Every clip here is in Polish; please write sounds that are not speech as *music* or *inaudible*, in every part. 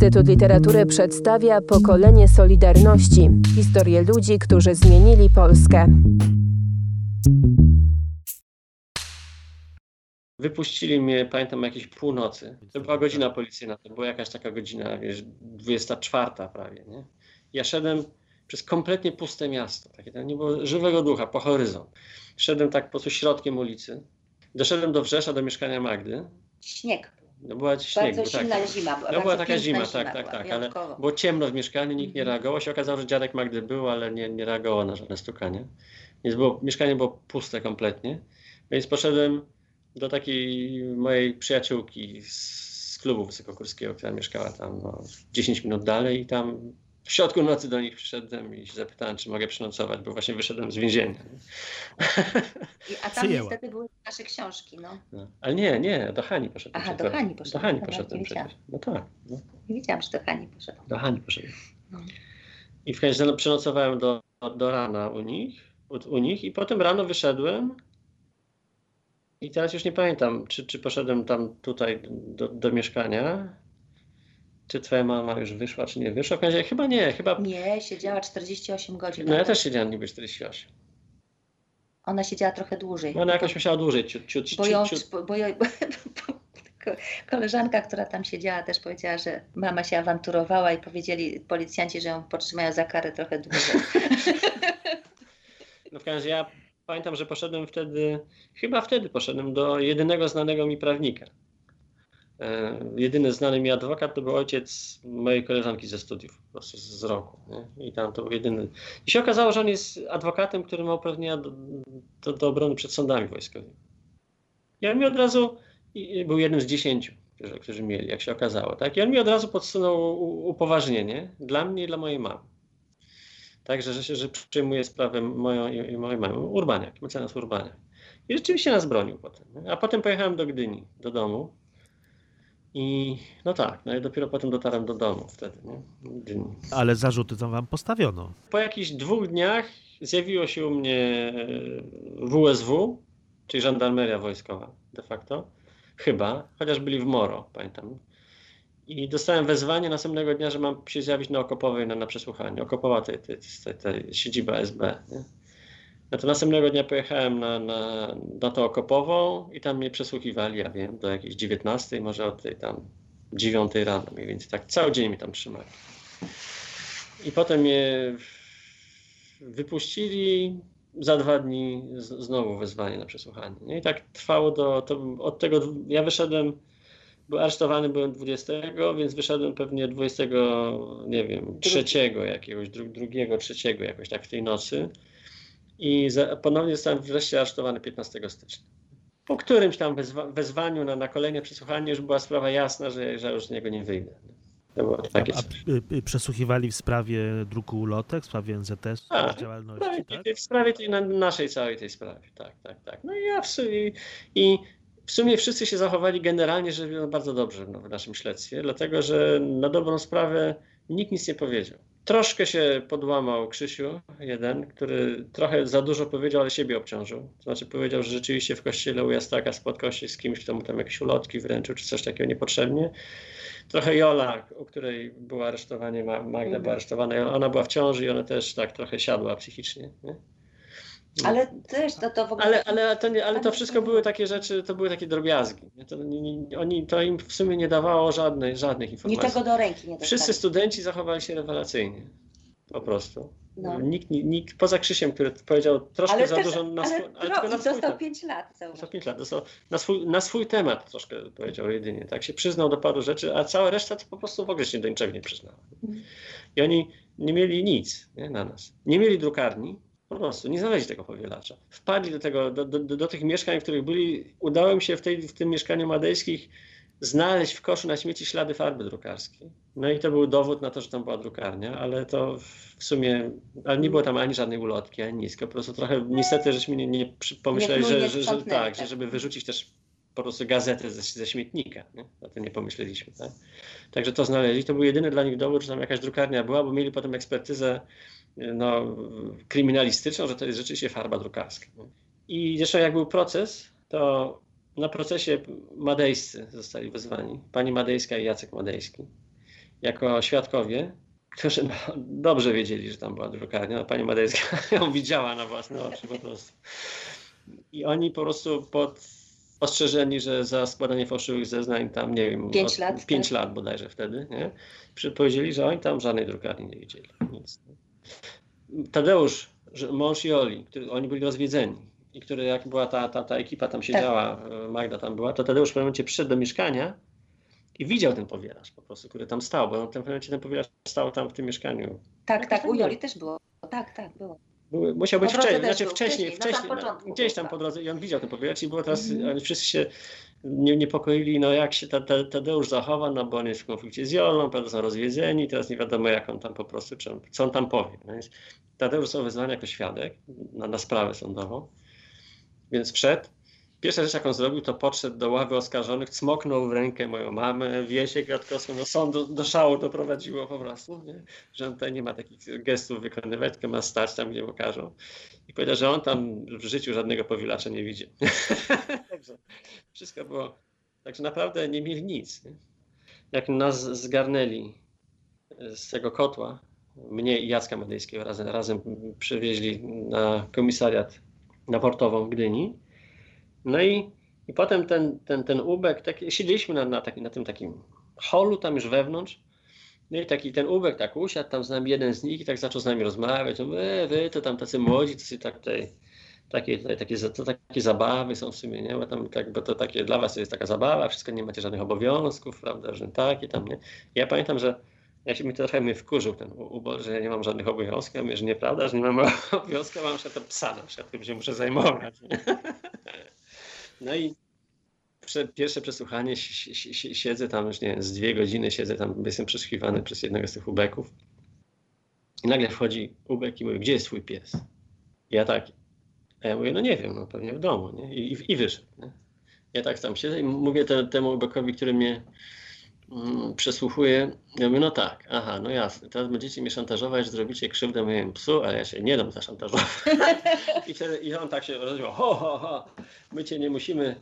Instytut Literatury przedstawia pokolenie Solidarności historię ludzi, którzy zmienili Polskę. Wypuścili mnie, pamiętam, jakieś północy. To była godzina policyjna, to była jakaś taka godzina, wiesz, 24 prawie, nie? Ja szedłem przez kompletnie puste miasto, takie tam nie było żywego ducha, po horyzont. Szedłem tak po prostu środkiem ulicy. Doszedłem do Wrzesza, do mieszkania Magdy. Śnieg. No była śnieg, Bardzo tak. silna zima była. No była taka piękna zima, tak, tak, tak, ale było ciemno w mieszkaniu, nikt nie Mhm. reagował. Się okazało, że dziadek Magdy był, ale nie, nie reagował na żadne stukanie. Więc było, mieszkanie było puste kompletnie. Więc poszedłem do takiej mojej przyjaciółki z, z klubu wysokogórskiego, która mieszkała tam no, 10 minut dalej i tam w środku nocy do nich przyszedłem i się zapytałem, czy mogę przenocować, bo właśnie wyszedłem z więzienia. I, a tam Przyjęła. niestety były nasze książki, no. No. Ale nie, nie, do Hani poszedłem. Aha, do Hani poszedłeś. Do Hani poszedłem przecież. No tak, no, Nie wiedziałam, że do Hani poszedł. do Hani poszedłem. No. I w końcu przenocowałem do, do rana u nich, u, u nich i potem rano wyszedłem i teraz już nie pamiętam, czy, czy poszedłem tam tutaj do, do mieszkania, czy twoja mama już wyszła, czy nie wyszła. W końcu chyba nie, chyba... Nie, siedziała 48 godzin. No ja też siedziałem niby 48. Ona siedziała trochę dłużej. No ona jakoś musiała dłużej, ciut, ciut, ciut, Bo, ją, *laughs* bo, bo, koleżanka, która tam siedziała, też powiedziała, że mama się awanturowała i powiedzieli policjanci, że ją potrzymają za karę trochę dłużej. *laughs* No w każdym razie ja pamiętam, że poszedłem wtedy, chyba wtedy poszedłem do jedynego znanego mi prawnika. E, jedyny znany mi adwokat to był ojciec mojej koleżanki ze studiów, po prostu z, roku. Nie? I tam to był jedyny. I się okazało, że on jest adwokatem, który ma uprawnienia do, do, do obrony przed sądami wojskowymi. On mi od razu, był jednym z dziesięciu, którzy, którzy mieli, jak się okazało. Tak? I on mi od razu podsunął upoważnienie dla mnie i dla mojej mamy. Także, że, że przyjmuje sprawę moją i, i mojej mamy. Urbaniak, mecenas Urbaniak. I rzeczywiście nas bronił potem. nie? A potem pojechałem do Gdyni, do domu. I no tak, no i dopiero potem dotarłem do domu wtedy, nie? Ale zarzuty tam wam postawiono. Po jakichś dwóch dniach zjawiło się u mnie e, WSW, czyli żandarmeria wojskowa de facto, chyba, chociaż byli w Moro, pamiętam. I dostałem wezwanie następnego dnia, że mam się zjawić na Okopowej na, na przesłuchanie. Okopowa to jest siedziba SB. Nie? No to następnego dnia pojechałem na, na, na tą Okopową i tam mnie przesłuchiwali, ja wiem, do jakiejś 19, może od tej tam 9 rano mniej więcej. Tak cały dzień mnie tam trzymali. I potem mnie wypuścili. Za dwa dni z, znowu wezwanie na przesłuchanie. Nie? I tak trwało do. To, od tego. Ja wyszedłem. Był aresztowany byłem 20, więc wyszedłem pewnie 20, nie wiem, trzeciego jakiegoś, dru, drugiego, trzeciego jakoś tak w tej nocy. I za, ponownie zostałem wreszcie aresztowany 15 stycznia. Po którymś tam wezwa, wezwaniu na, na kolejne przesłuchanie już była sprawa jasna, że, że już z niego nie wyjdę. To było takie A y, przesłuchiwali w sprawie druku ulotek, w sprawie NZS, A, działalności, sprawie, tak? w sprawie tej na, naszej całej tej sprawie, tak, tak, tak. No i ja w sumie, i w sumie wszyscy się zachowali generalnie rzecz biorąc bardzo dobrze no, w naszym śledztwie, dlatego że na dobrą sprawę nikt nic nie powiedział. Troszkę się podłamał Krzysiu, jeden, który trochę za dużo powiedział, ale siebie obciążył. To znaczy powiedział, że rzeczywiście w kościele u Jastaka spotkał się z kimś, kto mu tam jakieś ulotki wręczył, czy coś takiego niepotrzebnie. Trochę Jola, u której było aresztowanie, Ma- Magda Mhm. była aresztowana, ona była w ciąży i ona też tak trochę siadła psychicznie. Nie? Ale też to, to w ogóle... Ale, ale, to, nie, ale to Ale wszystko były takie rzeczy, to były takie drobiazgi. To, nie, oni, to im w sumie nie dawało żadnej, żadnych informacji. Niczego do ręki nie dostali. Wszyscy studenci zachowali się rewelacyjnie. Po prostu. No. Nikt, nikt, poza Krzysiem, który powiedział troszkę Ale za też, dużo na ale, swój, ale na swój dostał. 5 lat. Dostał pięć lat. Dostał na, swój, na swój temat troszkę powiedział jedynie. Tak się przyznał do paru rzeczy, a cała reszta to po prostu w ogóle się do niczego nie przyznała. Mhm. I oni nie mieli nic nie, na nas. Nie mieli drukarni, po prostu nie znaleźli tego powielacza. Wpadli do, tego, do, do, do, tych mieszkań, w których byli. Udało im się w, tej, w tym mieszkaniu madejskich znaleźć w koszu na śmieci ślady farby drukarskiej. No i to był dowód na to, że tam była drukarnia, ale to w sumie, ale nie było tam ani żadnej ulotki, ani nisko. Po prostu trochę niestety żeśmy nie, nie pomyśleli, że, że, że tak, że tak. żeby wyrzucić też po prostu gazetę ze, ze śmietnika. Nie? O tym nie pomyśleliśmy. Tak? Także to znaleźli. To był jedyny dla nich dowód, że tam jakaś drukarnia była, bo mieli potem ekspertyzę no, kryminalistyczną, że to jest rzeczywiście farba drukarska. nie? I zresztą jak był proces, to na procesie madejscy zostali wezwani. Pani Madejska i Jacek Madejski. jako świadkowie, którzy no, dobrze wiedzieli, że tam była drukarnia. No, pani Madejska *laughs* ją widziała na własne oczy po prostu. I oni po prostu pod ostrzeżeni, że za składanie fałszywych zeznań tam, nie wiem, Pięć od- lat, pięć tak? lat bodajże wtedy, nie? Powiedzieli, że oni tam żadnej drukarni nie widzieli. Nic. Tadeusz, że- mąż Joli, który, oni byli rozwiedzeni i który jak była ta, ta, ta ekipa tam siedziała, e, Magda tam była, to Tadeusz w pewnym momencie przyszedł do mieszkania i widział ten powielasz po prostu, który tam stał, bo w pewnym momencie ten powielasz stał tam w tym mieszkaniu. Tak, tak, u tak Joli też było. Tak, tak, było. Były, musiał być wcześniej, znaczy wcześniej, wcześniej, na wcześniej, no, gdzieś tam tak. po drodze i on widział ten powielacz i było teraz, Mhm. oni wszyscy się nie, niepokoili, no jak się ta, ta, Tadeusz zachowa, no bo on jest w konflikcie z Jolą, pewno są rozwiedzeni, teraz nie wiadomo jak on tam po prostu, czy on, co on tam powie. No więc Tadeusz został wezwany jako świadek na, na sprawę sądową, więc wszedł. Pierwsza rzecz, jaką zrobił, to podszedł do ławy oskarżonych, cmoknął w rękę moją mamę, Wiesię Kratkowską, no sądu do szału doprowadziło po prostu, nie? że on tutaj nie ma takich gestów wykonywać, tylko ma stać tam, gdzie mu każą. I powiedział, że on tam w życiu żadnego powielacza nie widzi. *laughs* Także wszystko było, także naprawdę nie mieli nic. Nie? Jak nas zgarnęli z tego kotła, mnie i Jacka Madejskiego razem, razem przywieźli na komisariat na portową w Gdyni. No i, i potem ten, ten, ten ubek, tak, siedzieliśmy na, na, taki, na tym takim holu tam już wewnątrz. No i taki ten ubek tak usiadł, tam z nami jeden z nich i tak zaczął z nami rozmawiać. No, wy, wy to tam tacy młodzi, to tak tutaj, takie, takie, to takie zabawy są w sumie, nie? Bo tam tak, bo to takie dla was to jest taka zabawa, wszystko nie macie żadnych obowiązków, prawda, że takie tam, nie? Ja pamiętam, że ja się mi trochę mnie wkurzył ten u- ubor, że ja nie mam żadnych obowiązków, że nieprawda, że nie mam *laughs* obowiązków, mam się to psa na przykład, którym się muszę zajmować. Nie? *laughs* No i prze, pierwsze przesłuchanie, si- si- si- siedzę tam już, nie wiem, z dwie godziny siedzę tam, jestem przesłuchiwany przez jednego z tych ubeków. I nagle wchodzi ubek i mówi, gdzie jest twój pies? Ja tak, a ja mówię, no nie wiem, no pewnie w domu, nie? I, i, i wyszedł, nie? Ja tak tam siedzę i mówię te, temu ubekowi, który mnie przesłuchuje, ja mówię, no tak, aha, no jasne, teraz będziecie mnie szantażować, że zrobicie krzywdę mojemu psu, ale ja się nie dam zaszantażować. *laughs* I, wtedy, I on tak się rozwiązał, ho, ho, ho, my cię nie musimy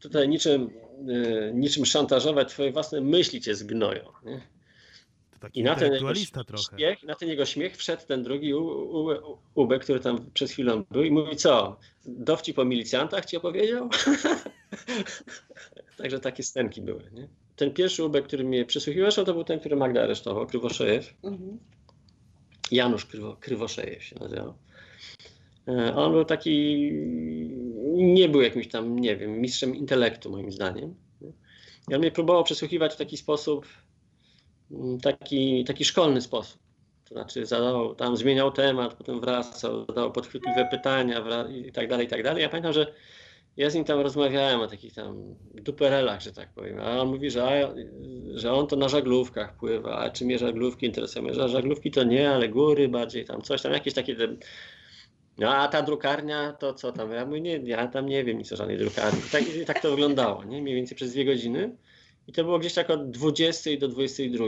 tutaj niczym, y, niczym szantażować, twoje własne myśli cię zgnoją. Nie? I na ten, jego śmiech, na ten jego śmiech wszedł ten drugi Ubek, który tam przed chwilą był i mówi, co, dowcip o milicjantach ci opowiedział? *laughs* Także takie scenki były. Nie? Ten pierwszy Ubek, który mnie przesłuchiwał, to był ten, który Magda aresztował, Krywoszejew. Mhm. Janusz Krywo, Krywoszejew się nazywał. E, On był taki, nie był jakimś tam, nie wiem, mistrzem intelektu moim zdaniem. I on mnie próbował przesłuchiwać w taki sposób, mm, taki, taki szkolny sposób. To znaczy zadawał, tam zmieniał temat, potem wracał, zadawał podchwytliwe pytania wra- i tak dalej, i tak dalej. Ja pamiętam, że ja z nim tam rozmawiałem o takich tam duperelach, że tak powiem, a on mówi, że, że on to na żaglówkach pływa, a czy mnie żaglówki interesują? Że żaglówki to nie, ale góry bardziej, tam coś tam, jakieś takie... No a ta drukarnia, to co tam? Ja mówię, nie, ja tam nie wiem nic o żadnej drukarni. Tak, tak to wyglądało, nie? Mniej więcej przez dwie godziny. I to było gdzieś tak od 20 do 22.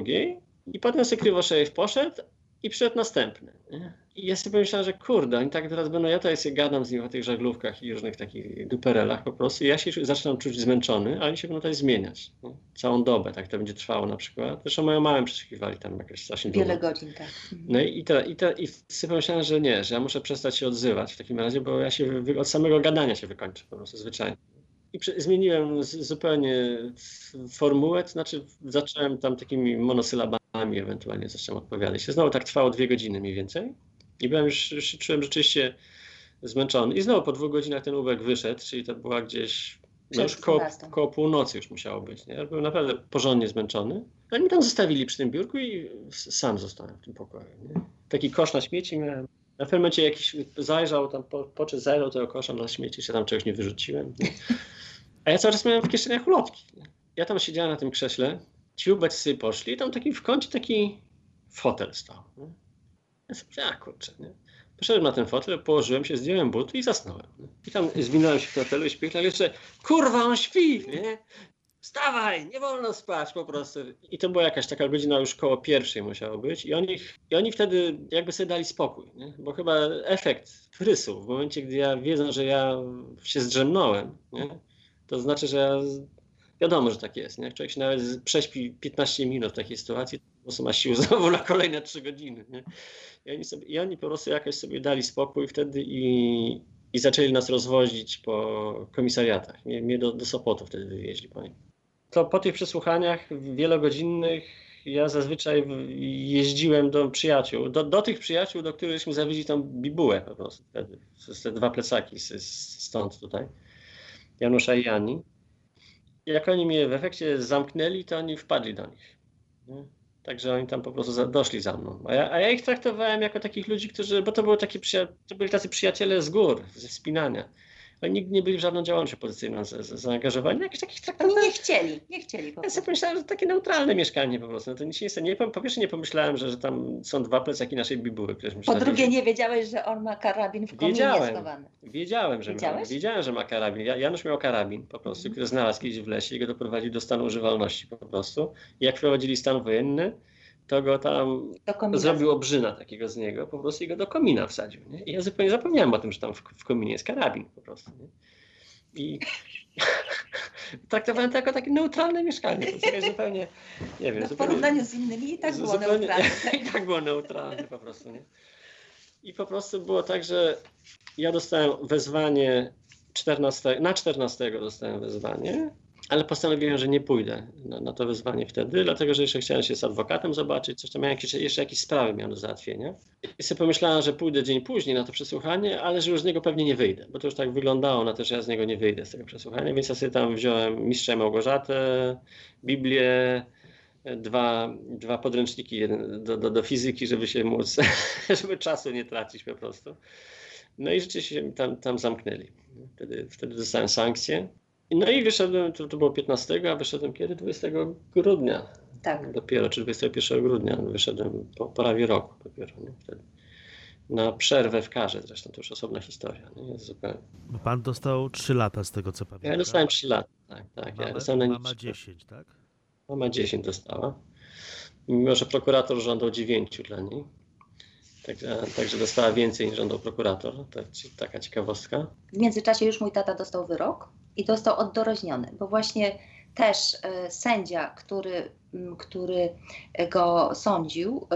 I potem sobie Krywoszejew poszedł i przyszedł następny. Nie? I ja sobie pomyślałem, że kurde, oni tak teraz będą, ja sobie gadam z nimi o tych żaglówkach i różnych takich duperelach po prostu i ja się zaczynam czuć zmęczony, a oni się będą tutaj zmieniać. Nie? Całą dobę, tak to będzie trwało na przykład. Zresztą moją mamę przesłuchiwali tam jakoś strasznie Wiele długo. godzin, tak. No i, te, i, te, i sobie pomyślałem, że nie, że ja muszę przestać się odzywać w takim razie, bo ja się od samego gadania się wykończę po prostu zwyczajnie. I zmieniłem zupełnie formułę, to znaczy zacząłem tam takimi monosylabami ewentualnie zacząłem odpowiadać. Znowu tak trwało dwie godziny mniej więcej i byłem już, już się czułem rzeczywiście zmęczony. I znowu po dwóch godzinach ten ubek wyszedł, czyli to była gdzieś no już koło, 12. koło północy już musiało być. Nie? Ja byłem naprawdę porządnie zmęczony. No i mi tam zostawili przy tym biurku i sam zostałem w tym pokoju. Nie? Taki kosz na śmieci miałem. Na pewnym momencie jakiś zajrzał, tam po, poczet zajrzał tego kosza na śmieci, czy tam czegoś nie wyrzuciłem. Nie? A ja cały czas miałem w kieszeniach ulotki. Nie? Ja tam siedziałem na tym krześle, ci ubecy poszli i tam taki w kącie taki fotel stał. Nie? *laughs* Ja sobie kurczę, nie? Poszedłem na ten fotel, położyłem się, zdjąłem buty i zasnąłem. I tam zwinąłem się w fotelu i śpiewałem jeszcze, kurwa, on śpi, nie? Wstawaj, nie wolno spać po prostu. I to była jakaś taka godzina już koło pierwszej musiało być. I oni, I oni wtedy jakby sobie dali spokój, nie? bo chyba efekt frysu w momencie, gdy ja wiedzą, że ja się zdrzemnąłem, nie? to znaczy, że ja, wiadomo, że tak jest. Nie? Jak człowiek się nawet prześpi 15 minut w takiej sytuacji, prostu ma sił *laughs* znowu na kolejne trzy godziny. Nie? I, oni sobie, I oni po prostu jakoś sobie dali spokój wtedy i, i zaczęli nas rozwozić po komisariatach. Mnie, mnie do, do Sopotu wtedy wywieźli po nim. To po tych przesłuchaniach wielogodzinnych ja zazwyczaj jeździłem do przyjaciół, do, do tych przyjaciół, do którychśmy zawieźli tą bibułę po prostu wtedy, te dwa plecaki stąd tutaj, Janusza i Jani. Jak oni mnie w efekcie zamknęli, to oni wpadli do nich. Także oni tam po prostu za, doszli za mną. A ja, a ja, ich traktowałem jako takich ludzi, którzy, bo to, było taki, to byli tacy przyjaciele z gór, ze wspinania nigdy nie byli w żadną działalność opozycyjną zaangażowani. Jakieś takich traktatów. Oni nie chcieli, nie chcieli. Po ja sobie pomyślałem, że to takie neutralne mieszkanie po prostu. No to nic nie, nie, po pierwsze nie pomyślałem, że, że tam są dwa plecaki naszej bibuły. Po drugie nie wiedziałeś, że on ma karabin w kominie wiedziałem, schowany. Wiedziałem, że ma, wiedziałem, że ma karabin. Janusz miał karabin po prostu, mhm. który znalazł kiedyś w lesie i go doprowadził do stanu używalności po prostu. I jak wprowadzili stan wojenny, to go tam zrobił obrzyna takiego z niego, po prostu i go do komina wsadził. Nie? I ja zupełnie zapomniałem o tym, że tam w, w kominie jest karabin po prostu. Nie? I *laughs* traktowałem to jako takie neutralne mieszkanie. To zupełnie, nie wiem. No w porównaniu z innymi i tak było zupełnie, neutralne. *laughs* I tak było neutralne po prostu. Nie? I po prostu było tak, że ja dostałem wezwanie 14, na 14 dostałem wezwanie ale postanowiłem, że nie pójdę na, na, to wyzwanie wtedy, dlatego że jeszcze chciałem się z adwokatem zobaczyć, coś tam jakieś, jeszcze jakieś sprawy miałem do załatwienia. I sobie pomyślałem, że pójdę dzień później na to przesłuchanie, ale że już z niego pewnie nie wyjdę, bo to już tak wyglądało na to, że ja z niego nie wyjdę z tego przesłuchania, więc ja sobie tam wziąłem Mistrza Małgorzatę, Biblię, dwa, dwa podręczniki do, do, do fizyki, żeby się móc, *laughs* żeby czasu nie tracić po prostu. No i rzeczywiście tam, tam zamknęli. Wtedy, wtedy dostałem sankcje. No i wyszedłem, to, to było 15, a wyszedłem kiedy? 20 grudnia. Tak. Dopiero, czy 21 grudnia wyszedłem po prawie roku dopiero, nie? Wtedy. Na przerwę w karze zresztą, to już osobna historia. Nie? Jest zupełnie. Pan dostał 3 lata z tego, co pamiętam. Ja dostałem 3 lata, tak. tak. Mama, ja dostałem na mama 10, tak? Mama 10 dostała. Mimo, że prokurator żądał 9 dla niej. Także, także dostała więcej niż żądał prokurator. To taka ciekawostka. W międzyczasie już mój tata dostał wyrok i został oddorożniony, bo właśnie też e, sędzia, który, który go sądził,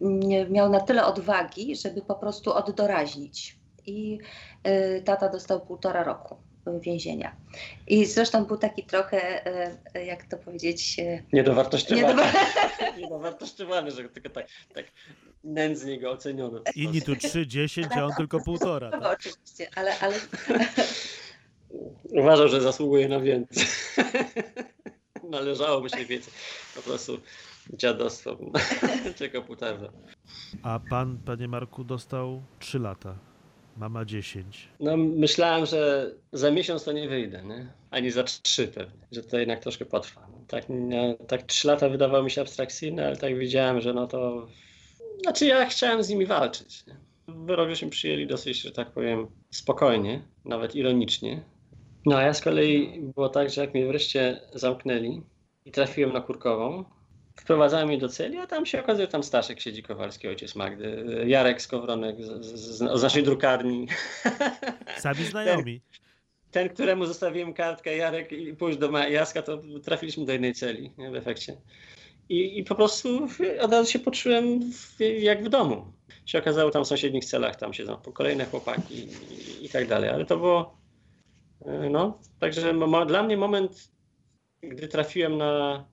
e, miał na tyle odwagi, żeby po prostu oddoraźnić. I e, tata dostał półtora roku więzienia. I zresztą był taki trochę, jak to powiedzieć... Niedowartościowany. *laughs* Niedowartościowany, że tylko tak, tak nędznie go oceniono. Inni tu 3, 10, a on tylko półtora. No, tak? *laughs* oczywiście, ale, ale *laughs* Uważam, że zasługuje na więcej. *laughs* Należałoby się więcej. Po prostu dziadostwo *laughs* czego putarza. A pan, panie Marku, dostał 3 lata. Mama 10. No myślałem, że za miesiąc to nie wyjdę, nie? Ani za trzy pewnie, że to jednak troszkę potrwa. Tak, no, tak trzy lata wydawało mi się abstrakcyjne, ale tak widziałem, że no to... Znaczy ja chciałem z nimi walczyć. Nie? Żeśmy przyjęli dosyć, że tak powiem, spokojnie, nawet ironicznie. No a ja z kolei było tak, że jak mnie wreszcie zamknęli i trafiłem na Kurkową, wprowadzałem mnie do celi, a tam się okazuje, że tam Staszek siedzi Kowalski, ojciec Magdy, Jarek Skowronek z, z, z naszej drukarni. *laughs* Sami znajomi. Ten, ten, któremu zostawiłem kartkę, Jarek, i pójść do Jaska, to trafiliśmy do jednej celi nie, w efekcie. I, I po prostu od razu się poczułem w, jak w domu. Się okazało, tam w sąsiednich celach tam siedzą po kolejne chłopaki i, i tak dalej, ale to było no, także dla mnie moment, gdy trafiłem na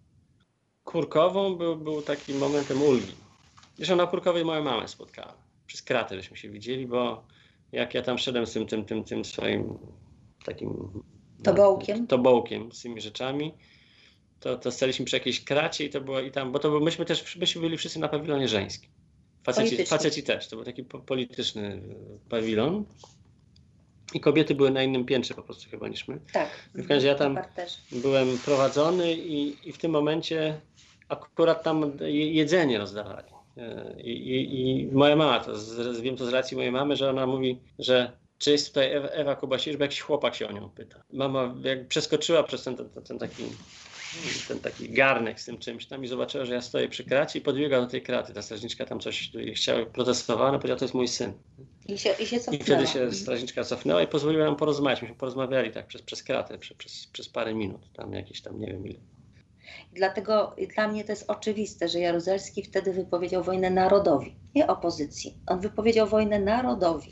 Kurkową, był, był takim momentem ulgi. Zresztą na Kurkowej moją mamę spotkałem. Przez kratę żeśmy się widzieli, bo jak ja tam szedłem z tym, tym, tym, tym swoim takim... Tobołkiem? Tobołkiem, z tymi rzeczami, to, to staliśmy przy jakiejś kracie i to było i tam, bo to myśmy też, myśmy byli wszyscy na pawilonie żeńskim. Faceci, faceci też, to był taki polityczny pawilon. I kobiety były na innym piętrze po prostu chyba niż my. Tak. W każdym razie ja tam byłem prowadzony i, i w tym momencie akurat tam jedzenie rozdawali. E, I, i, i moja mama, to z, wiem to z racji mojej mamy, że ona mówi, że czy jest tutaj Ewa, Ewa Kubasiewicz, bo jakiś chłopak się o nią pyta. Mama jak przeskoczyła przez ten, ten, ten taki ten taki garnek z tym czymś tam i zobaczyła, że ja stoję przy kracie i podbiega do tej kraty. Ta strażniczka tam coś chciała, protestowała, no powiedziała, to jest mój syn. I się, i się I wtedy się strażniczka cofnęła i pozwoliła nam porozmawiać. Myśmy porozmawiali tak przez, przez kratę, przez, przez, przez parę minut, tam jakieś tam, nie wiem ile. dlatego dla mnie to jest oczywiste, że Jaruzelski wtedy wypowiedział wojnę narodowi, nie opozycji. On wypowiedział wojnę narodowi.